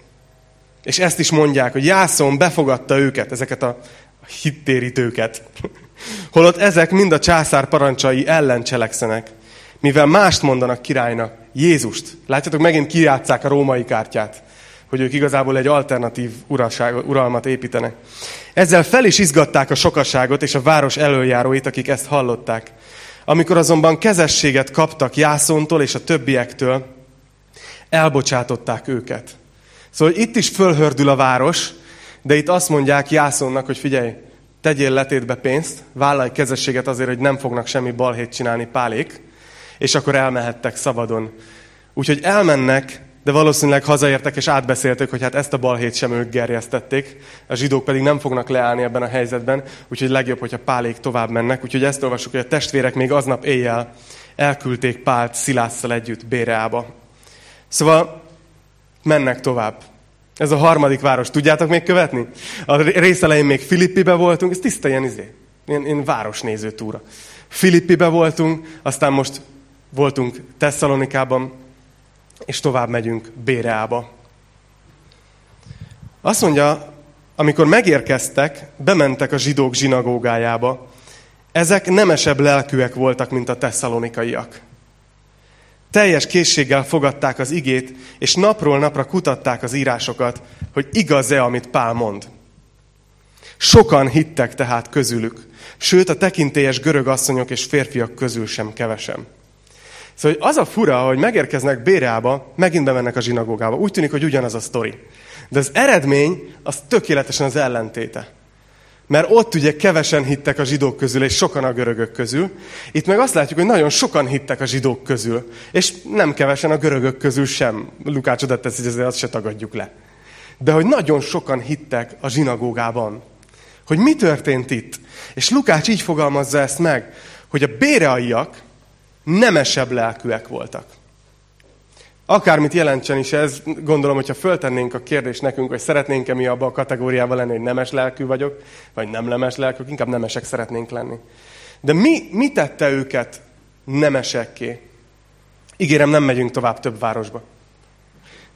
És ezt is mondják, hogy Jászon befogadta őket, ezeket a hittérítőket. (laughs) Holott ezek mind a császár parancsai ellen cselekszenek. Mivel mást mondanak királynak, Jézust. Látjátok, megint kijátszák a római kártyát hogy ők igazából egy alternatív uraság, uralmat építenek. Ezzel fel is izgatták a sokaságot és a város előjáróit, akik ezt hallották. Amikor azonban kezességet kaptak Jászontól és a többiektől, elbocsátották őket. Szóval itt is fölhördül a város, de itt azt mondják Jászonnak, hogy figyelj, tegyél letétbe pénzt, vállalj kezességet azért, hogy nem fognak semmi balhét csinálni pálék, és akkor elmehettek szabadon. Úgyhogy elmennek de valószínűleg hazaértek és átbeszélték, hogy hát ezt a balhét sem ők gerjesztették, a zsidók pedig nem fognak leállni ebben a helyzetben, úgyhogy legjobb, hogyha Pálék tovább mennek. Úgyhogy ezt olvasjuk, hogy a testvérek még aznap éjjel elküldték Pált Szilásszal együtt Béreába. Szóval mennek tovább. Ez a harmadik város. Tudjátok még követni? A rész elején még Filippibe voltunk, ez tiszta ilyen izé. Ilyen, ilyen városnéző túra. Filippibe voltunk, aztán most voltunk Tesszalonikában, és tovább megyünk Béreába. Azt mondja, amikor megérkeztek, bementek a zsidók zsinagógájába. Ezek nemesebb lelkűek voltak, mint a tesszalonikaiak. Teljes készséggel fogadták az igét, és napról napra kutatták az írásokat, hogy igaz-e, amit Pál mond. Sokan hittek tehát közülük, sőt a tekintélyes görög asszonyok és férfiak közül sem kevesem. Szóval az a fura, hogy megérkeznek Béreába, megint bemennek a zsinagógába. Úgy tűnik, hogy ugyanaz a sztori. De az eredmény az tökéletesen az ellentéte. Mert ott ugye kevesen hittek a zsidók közül, és sokan a görögök közül. Itt meg azt látjuk, hogy nagyon sokan hittek a zsidók közül, és nem kevesen a görögök közül sem. Lukács oda teszi, hogy ezért azt se tagadjuk le. De hogy nagyon sokan hittek a zsinagógában. Hogy mi történt itt? És Lukács így fogalmazza ezt meg, hogy a béreaiak, nemesebb lelkűek voltak. Akármit jelentsen is ez, gondolom, hogyha föltennénk a kérdést nekünk, hogy szeretnénk-e mi abban a kategóriában lenni, hogy nemes lelkű vagyok, vagy nem nemes lelkű, inkább nemesek szeretnénk lenni. De mi, mi tette őket nemesekké? Ígérem, nem megyünk tovább több városba.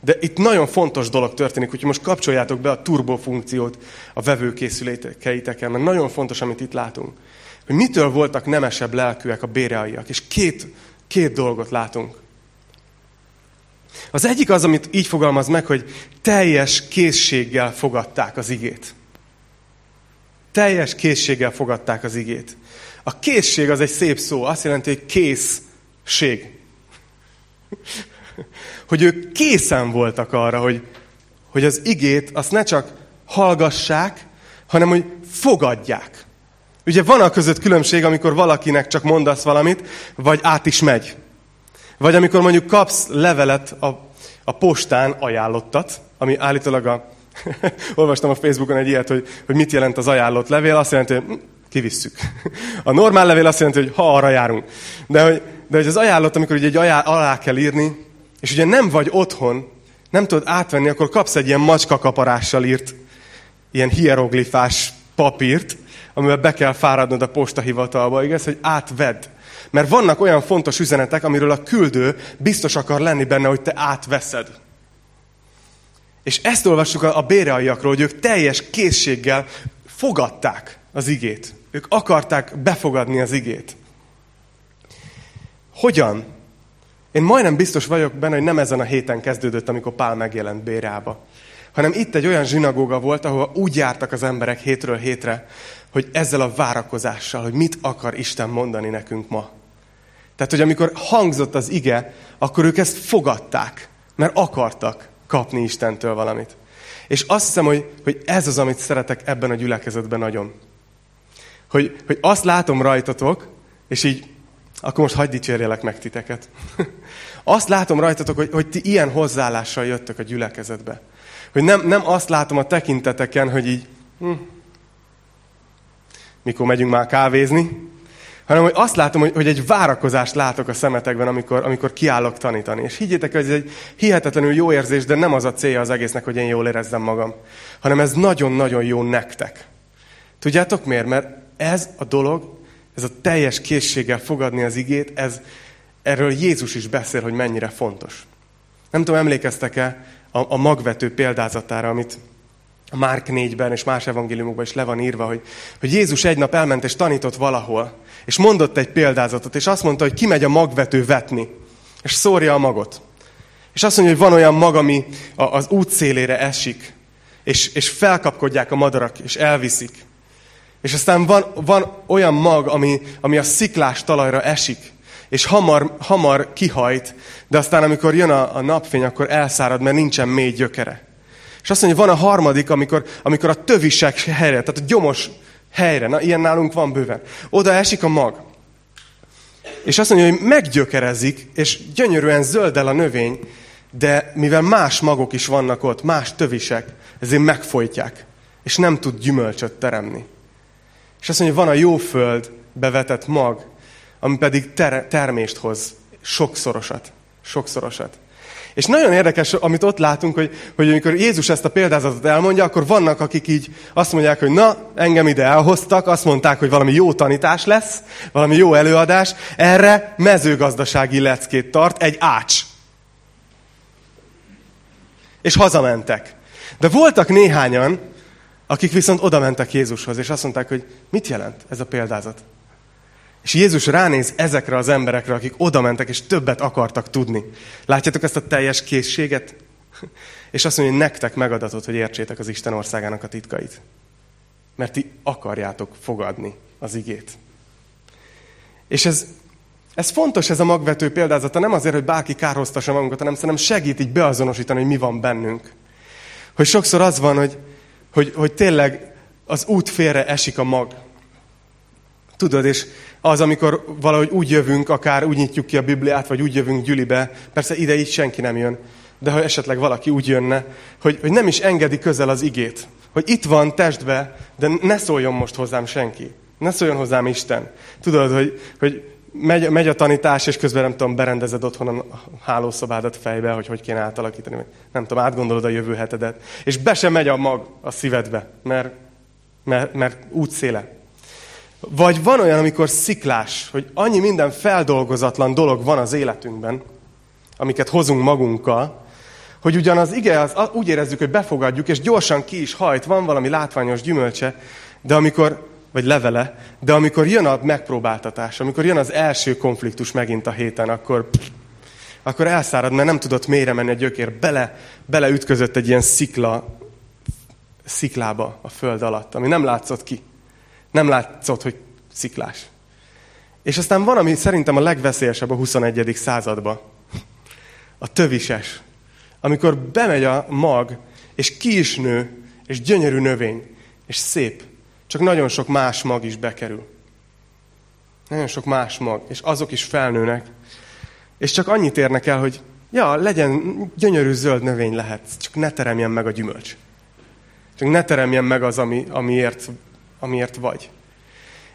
De itt nagyon fontos dolog történik, úgyhogy most kapcsoljátok be a turbo funkciót a vevőkészülékeiteken, mert nagyon fontos, amit itt látunk. Hogy mitől voltak nemesebb lelkűek a béreaiak. És két, két dolgot látunk. Az egyik az, amit így fogalmaz meg, hogy teljes készséggel fogadták az igét. Teljes készséggel fogadták az igét. A készség az egy szép szó, azt jelenti, hogy készség. (laughs) Hogy ők készen voltak arra, hogy, hogy az igét azt ne csak hallgassák, hanem hogy fogadják. Ugye van a között különbség, amikor valakinek csak mondasz valamit, vagy át is megy. Vagy amikor mondjuk kapsz levelet a, a postán ajánlottat, ami állítólag a... (laughs) olvastam a Facebookon egy ilyet, hogy, hogy mit jelent az ajánlott levél, azt jelenti, hogy hm, kivisszük. A normál levél azt jelenti, hogy ha arra járunk. De hogy, de hogy az ajánlott, amikor ugye egy ajánl, alá kell írni, és ugye nem vagy otthon, nem tudod átvenni, akkor kapsz egy ilyen macskakaparással írt, ilyen hieroglifás papírt, amivel be kell fáradnod a postahivatalba, igaz, hogy átvedd. Mert vannak olyan fontos üzenetek, amiről a küldő biztos akar lenni benne, hogy te átveszed. És ezt olvassuk a béreaiakról, hogy ők teljes készséggel fogadták az igét. Ők akarták befogadni az igét. Hogyan? Én majdnem biztos vagyok benne, hogy nem ezen a héten kezdődött, amikor Pál megjelent Bérába. Hanem itt egy olyan zsinagóga volt, ahol úgy jártak az emberek hétről hétre, hogy ezzel a várakozással, hogy mit akar Isten mondani nekünk ma. Tehát, hogy amikor hangzott az ige, akkor ők ezt fogadták, mert akartak kapni Istentől valamit. És azt hiszem, hogy, hogy ez az, amit szeretek ebben a gyülekezetben nagyon. Hogy, hogy azt látom rajtatok, és így, akkor most hagyd dicsérjelek meg titeket. (laughs) azt látom rajtatok, hogy, hogy ti ilyen hozzáállással jöttök a gyülekezetbe. Hogy nem, nem azt látom a tekinteteken, hogy így, hm, mikor megyünk már kávézni, hanem hogy azt látom, hogy, hogy egy várakozást látok a szemetekben, amikor, amikor kiállok tanítani. És higgyétek, hogy ez egy hihetetlenül jó érzés, de nem az a célja az egésznek, hogy én jól érezzem magam, hanem ez nagyon-nagyon jó nektek. Tudjátok miért? Mert ez a dolog, ez a teljes készséggel fogadni az igét, ez, erről Jézus is beszél, hogy mennyire fontos. Nem tudom, emlékeztek-e a, a magvető példázatára, amit a Márk 4-ben és más evangéliumokban is le van írva, hogy, hogy Jézus egy nap elment és tanított valahol, és mondott egy példázatot, és azt mondta, hogy kimegy a magvető vetni, és szórja a magot. És azt mondja, hogy van olyan mag, ami az út szélére esik, és, és felkapkodják a madarak, és elviszik. És aztán van, van olyan mag, ami, ami a sziklás talajra esik, és hamar, hamar kihajt, de aztán amikor jön a, a napfény, akkor elszárad, mert nincsen mély gyökere. És azt mondja, van a harmadik, amikor, amikor a tövisek helyre, tehát a gyomos helyre, na ilyen nálunk van bőven. Oda esik a mag. És azt mondja, hogy meggyökerezik, és gyönyörűen zöld el a növény, de mivel más magok is vannak ott, más tövisek, ezért megfojtják, és nem tud gyümölcsöt teremni. És azt mondja, van a jó föld bevetett mag, ami pedig ter- termést hoz, sokszorosat. Sokszorosat. És nagyon érdekes, amit ott látunk, hogy, hogy amikor Jézus ezt a példázatot elmondja, akkor vannak, akik így azt mondják, hogy na, engem ide elhoztak, azt mondták, hogy valami jó tanítás lesz, valami jó előadás, erre mezőgazdasági leckét tart egy ács. És hazamentek. De voltak néhányan, akik viszont oda mentek Jézushoz, és azt mondták, hogy mit jelent ez a példázat? És Jézus ránéz ezekre az emberekre, akik oda mentek, és többet akartak tudni. Látjátok ezt a teljes készséget? És azt mondja, hogy nektek megadatott, hogy értsétek az Isten országának a titkait. Mert ti akarjátok fogadni az igét. És ez, ez fontos, ez a magvető példázata, nem azért, hogy bárki kárhoztassa magunkat, hanem szerintem segít így beazonosítani, hogy mi van bennünk. Hogy sokszor az van, hogy, hogy, hogy tényleg az út félre esik a mag. Tudod, és az, amikor valahogy úgy jövünk, akár úgy nyitjuk ki a Bibliát, vagy úgy jövünk gyülibe, persze ide így senki nem jön, de ha esetleg valaki úgy jönne, hogy, hogy nem is engedi közel az igét. Hogy itt van testbe, de ne szóljon most hozzám senki. Ne szóljon hozzám Isten. Tudod, hogy, hogy megy, megy a tanítás, és közben nem tudom, berendezed otthon a hálószobádat fejbe, hogy hogy kéne átalakítani. Nem tudom, átgondolod a jövő hetedet. És be sem megy a mag a szívedbe, mert, mert, mert útszéle. Vagy van olyan, amikor sziklás, hogy annyi minden feldolgozatlan dolog van az életünkben, amiket hozunk magunkkal, hogy ugyan az ige, az, úgy érezzük, hogy befogadjuk, és gyorsan ki is hajt, van valami látványos gyümölcse, de amikor, vagy levele, de amikor jön a megpróbáltatás, amikor jön az első konfliktus megint a héten, akkor, akkor elszárad, mert nem tudott mélyre menni a gyökér, bele, bele ütközött egy ilyen szikla, sziklába a föld alatt, ami nem látszott ki. Nem látszott, hogy sziklás. És aztán van, ami szerintem a legveszélyesebb a 21. században. A tövises. Amikor bemegy a mag, és ki is nő, és gyönyörű növény, és szép. Csak nagyon sok más mag is bekerül. Nagyon sok más mag, és azok is felnőnek. És csak annyit érnek el, hogy ja, legyen gyönyörű zöld növény lehet, csak ne teremjen meg a gyümölcs. Csak ne teremjen meg az, ami, amiért, amiért vagy.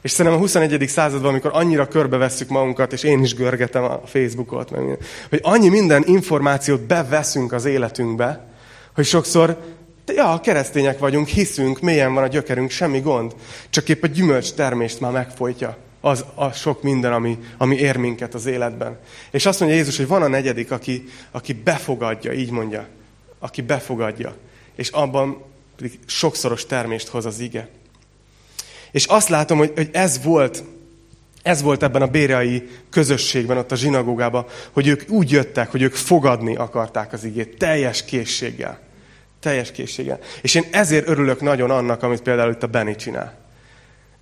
És szerintem a 21. században, amikor annyira körbevesszük magunkat, és én is görgetem a Facebookot, hogy annyi minden információt beveszünk az életünkbe, hogy sokszor, ja, keresztények vagyunk, hiszünk, mélyen van a gyökerünk, semmi gond. Csak épp a gyümölcs termést már megfolytja az a sok minden, ami, ami ér minket az életben. És azt mondja Jézus, hogy van a negyedik, aki, aki befogadja, így mondja, aki befogadja. És abban pedig sokszoros termést hoz az ige. És azt látom, hogy, hogy ez volt, ez volt ebben a béreai közösségben, ott a zsinagógában, hogy ők úgy jöttek, hogy ők fogadni akarták az igét, teljes készséggel. Teljes készséggel. És én ezért örülök nagyon annak, amit például itt a Benny csinál.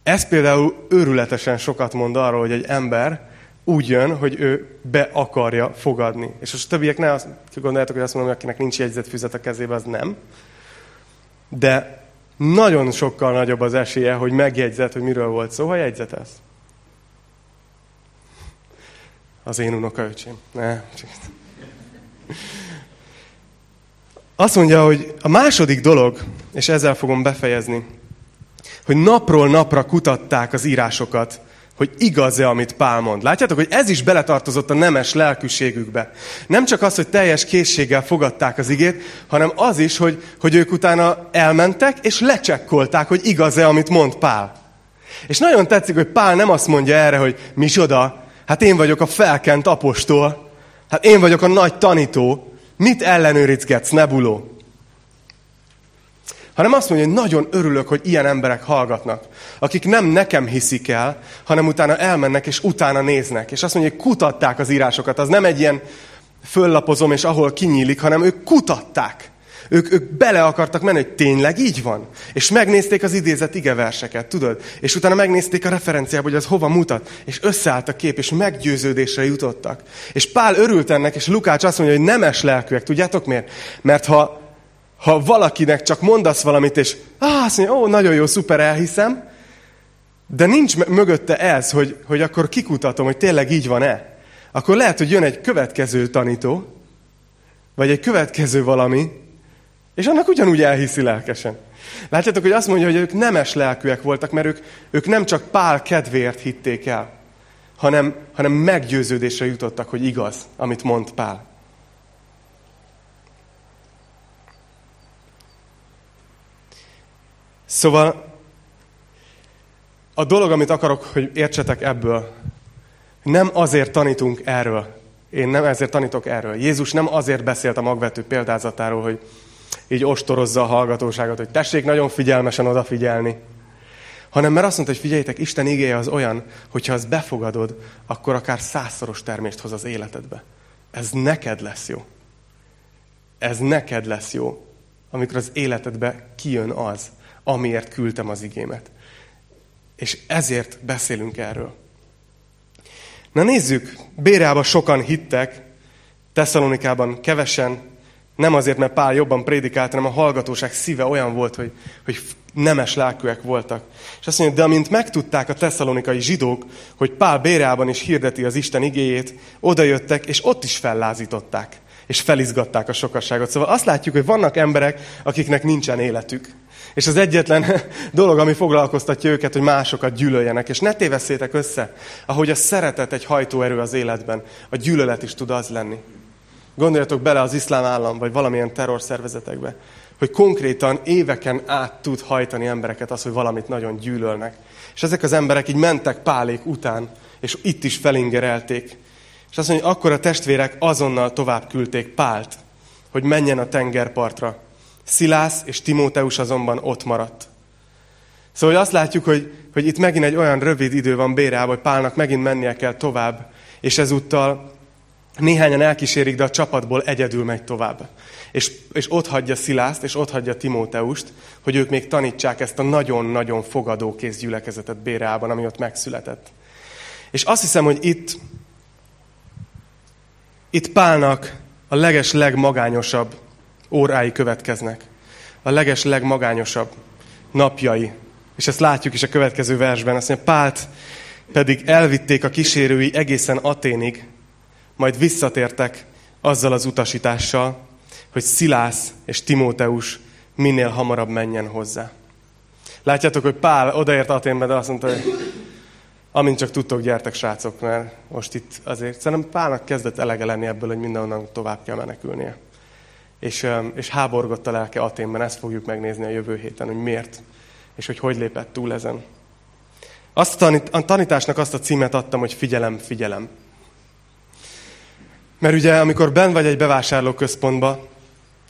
Ez például őrületesen sokat mond arról, hogy egy ember úgy jön, hogy ő be akarja fogadni. És most a többiek ne azt gondoljátok, hogy azt mondom, hogy akinek nincs jegyzetfüzet a kezében, az nem. De nagyon sokkal nagyobb az esélye, hogy megjegyzet, hogy miről volt szó, ha jegyzetesz. Az én unokaöcsém. Ne, csak... Azt mondja, hogy a második dolog, és ezzel fogom befejezni, hogy napról napra kutatták az írásokat, hogy igaz-e, amit Pál mond. Látjátok, hogy ez is beletartozott a nemes lelkűségükbe. Nem csak az, hogy teljes készséggel fogadták az igét, hanem az is, hogy, hogy ők utána elmentek, és lecsekkolták, hogy igaz-e, amit mond Pál. És nagyon tetszik, hogy Pál nem azt mondja erre, hogy csoda, hát én vagyok a felkent apostol, hát én vagyok a nagy tanító, mit ellenőrizgetsz, nebuló? Hanem azt mondja, hogy nagyon örülök, hogy ilyen emberek hallgatnak, akik nem nekem hiszik el, hanem utána elmennek és utána néznek. És azt mondja, hogy kutatták az írásokat. Az nem egy ilyen föllapozom, és ahol kinyílik, hanem ők kutatták. Ők, ők bele akartak menni, hogy tényleg így van. És megnézték az idézett igeverseket, tudod? És utána megnézték a referenciába, hogy az hova mutat. És összeállt a kép, és meggyőződésre jutottak. És Pál örült ennek, és Lukács azt mondja, hogy nemes lelkűek. Tudjátok miért? Mert ha ha valakinek csak mondasz valamit, és ah, azt mondja, ó, nagyon jó, szuper, elhiszem, de nincs mögötte ez, hogy, hogy akkor kikutatom, hogy tényleg így van-e. Akkor lehet, hogy jön egy következő tanító, vagy egy következő valami, és annak ugyanúgy elhiszi lelkesen. Látjátok, hogy azt mondja, hogy ők nemes lelkűek voltak, mert ők, ők nem csak Pál kedvéért hitték el, hanem, hanem meggyőződésre jutottak, hogy igaz, amit mond Pál. Szóval a dolog, amit akarok, hogy értsetek ebből, nem azért tanítunk erről. Én nem ezért tanítok erről. Jézus nem azért beszélt a magvető példázatáról, hogy így ostorozza a hallgatóságot, hogy tessék nagyon figyelmesen odafigyelni. Hanem mert azt mondta, hogy figyeljétek, Isten igéje az olyan, hogyha azt befogadod, akkor akár százszoros termést hoz az életedbe. Ez neked lesz jó. Ez neked lesz jó, amikor az életedbe kijön az, amiért küldtem az igémet. És ezért beszélünk erről. Na nézzük, Béreában sokan hittek, Tesszalonikában kevesen, nem azért, mert Pál jobban prédikált, hanem a hallgatóság szíve olyan volt, hogy, hogy nemes lelkűek voltak. És azt mondja, de amint megtudták a tesszalonikai zsidók, hogy Pál Béreában is hirdeti az Isten igéjét, odajöttek, és ott is fellázították, és felizgatták a sokasságot. Szóval azt látjuk, hogy vannak emberek, akiknek nincsen életük. És az egyetlen (laughs) dolog, ami foglalkoztatja őket, hogy másokat gyűlöljenek. És ne tévesszétek össze, ahogy a szeretet egy hajtóerő az életben, a gyűlölet is tud az lenni. Gondoljatok bele az iszlám állam, vagy valamilyen terrorszervezetekbe, hogy konkrétan éveken át tud hajtani embereket az, hogy valamit nagyon gyűlölnek. És ezek az emberek így mentek Pálék után, és itt is felingerelték. És azt mondja, hogy akkor a testvérek azonnal tovább küldték Pált hogy menjen a tengerpartra. Szilász és Timóteus azonban ott maradt. Szóval azt látjuk, hogy, hogy itt megint egy olyan rövid idő van Bérában, hogy Pálnak megint mennie kell tovább, és ezúttal néhányan elkísérik, de a csapatból egyedül megy tovább. És, és ott hagyja Szilászt, és ott hagyja Timóteust, hogy ők még tanítsák ezt a nagyon-nagyon fogadókész gyülekezetet Béreában, ami ott megszületett. És azt hiszem, hogy itt, itt Pálnak a leges legmagányosabb órái következnek. A leges legmagányosabb napjai. És ezt látjuk is a következő versben. Azt mondja, Pált pedig elvitték a kísérői egészen Aténig, majd visszatértek azzal az utasítással, hogy Szilász és Timóteus minél hamarabb menjen hozzá. Látjátok, hogy Pál odaért Aténbe, de azt mondta, hogy amint csak tudtok, gyertek srácok, mert most itt azért szerintem Pálnak kezdett elege lenni ebből, hogy mindenonnan tovább kell menekülnie. És, és háborgott a lelke Aténben, ezt fogjuk megnézni a jövő héten, hogy miért, és hogy hogy lépett túl ezen. Azt a, a tanításnak azt a címet adtam, hogy figyelem, figyelem. Mert ugye, amikor ben vagy egy bevásárlóközpontba,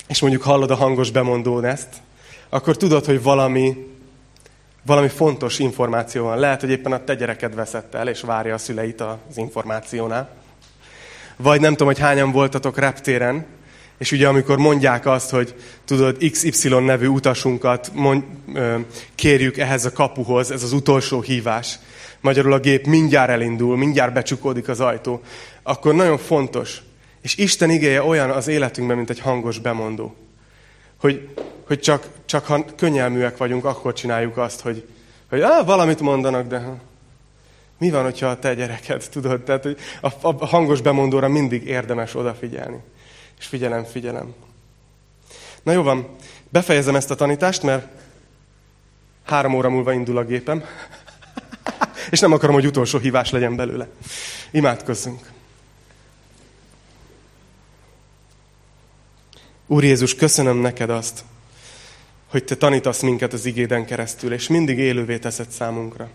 és mondjuk hallod a hangos bemondón ezt, akkor tudod, hogy valami, valami fontos információ van. Lehet, hogy éppen a te gyereked veszett el, és várja a szüleit az információnál. Vagy nem tudom, hogy hányan voltatok reptéren, és ugye amikor mondják azt, hogy tudod, XY nevű utasunkat mond, kérjük ehhez a kapuhoz, ez az utolsó hívás, magyarul a gép mindjárt elindul, mindjárt becsukódik az ajtó, akkor nagyon fontos. És Isten igéje olyan az életünkben, mint egy hangos bemondó. Hogy, hogy csak, csak ha könnyelműek vagyunk, akkor csináljuk azt, hogy, hogy ah, valamit mondanak, de mi van, hogyha a te gyereked, tudod? Tehát hogy a, a hangos bemondóra mindig érdemes odafigyelni. És figyelem, figyelem. Na jó van, befejezem ezt a tanítást, mert három óra múlva indul a gépem. (laughs) És nem akarom, hogy utolsó hívás legyen belőle. Imádkozzunk. Úr Jézus, köszönöm neked azt, hogy te tanítasz minket az igéden keresztül, és mindig élővé teszed számunkra.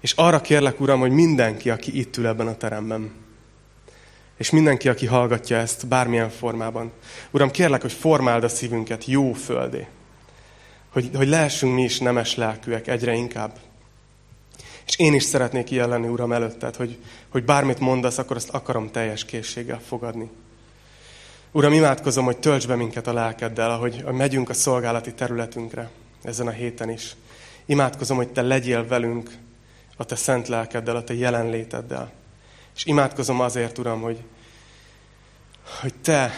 És arra kérlek, Uram, hogy mindenki, aki itt ül ebben a teremben, és mindenki, aki hallgatja ezt bármilyen formában, Uram, kérlek, hogy formáld a szívünket jó földé, hogy, hogy lehessünk mi is nemes lelkűek egyre inkább, és én is szeretnék ilyen lenni, Uram, előtted, hogy, hogy bármit mondasz, akkor azt akarom teljes készséggel fogadni. Uram, imádkozom, hogy tölts be minket a lelkeddel, ahogy megyünk a szolgálati területünkre ezen a héten is. Imádkozom, hogy Te legyél velünk a Te szent lelkeddel, a Te jelenléteddel. És imádkozom azért, Uram, hogy, hogy Te,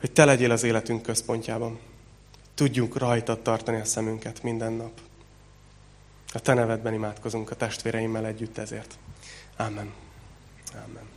hogy Te legyél az életünk központjában. Tudjunk rajtad tartani a szemünket minden nap. A Te nevedben imádkozunk a testvéreimmel együtt ezért. Amen. Amen.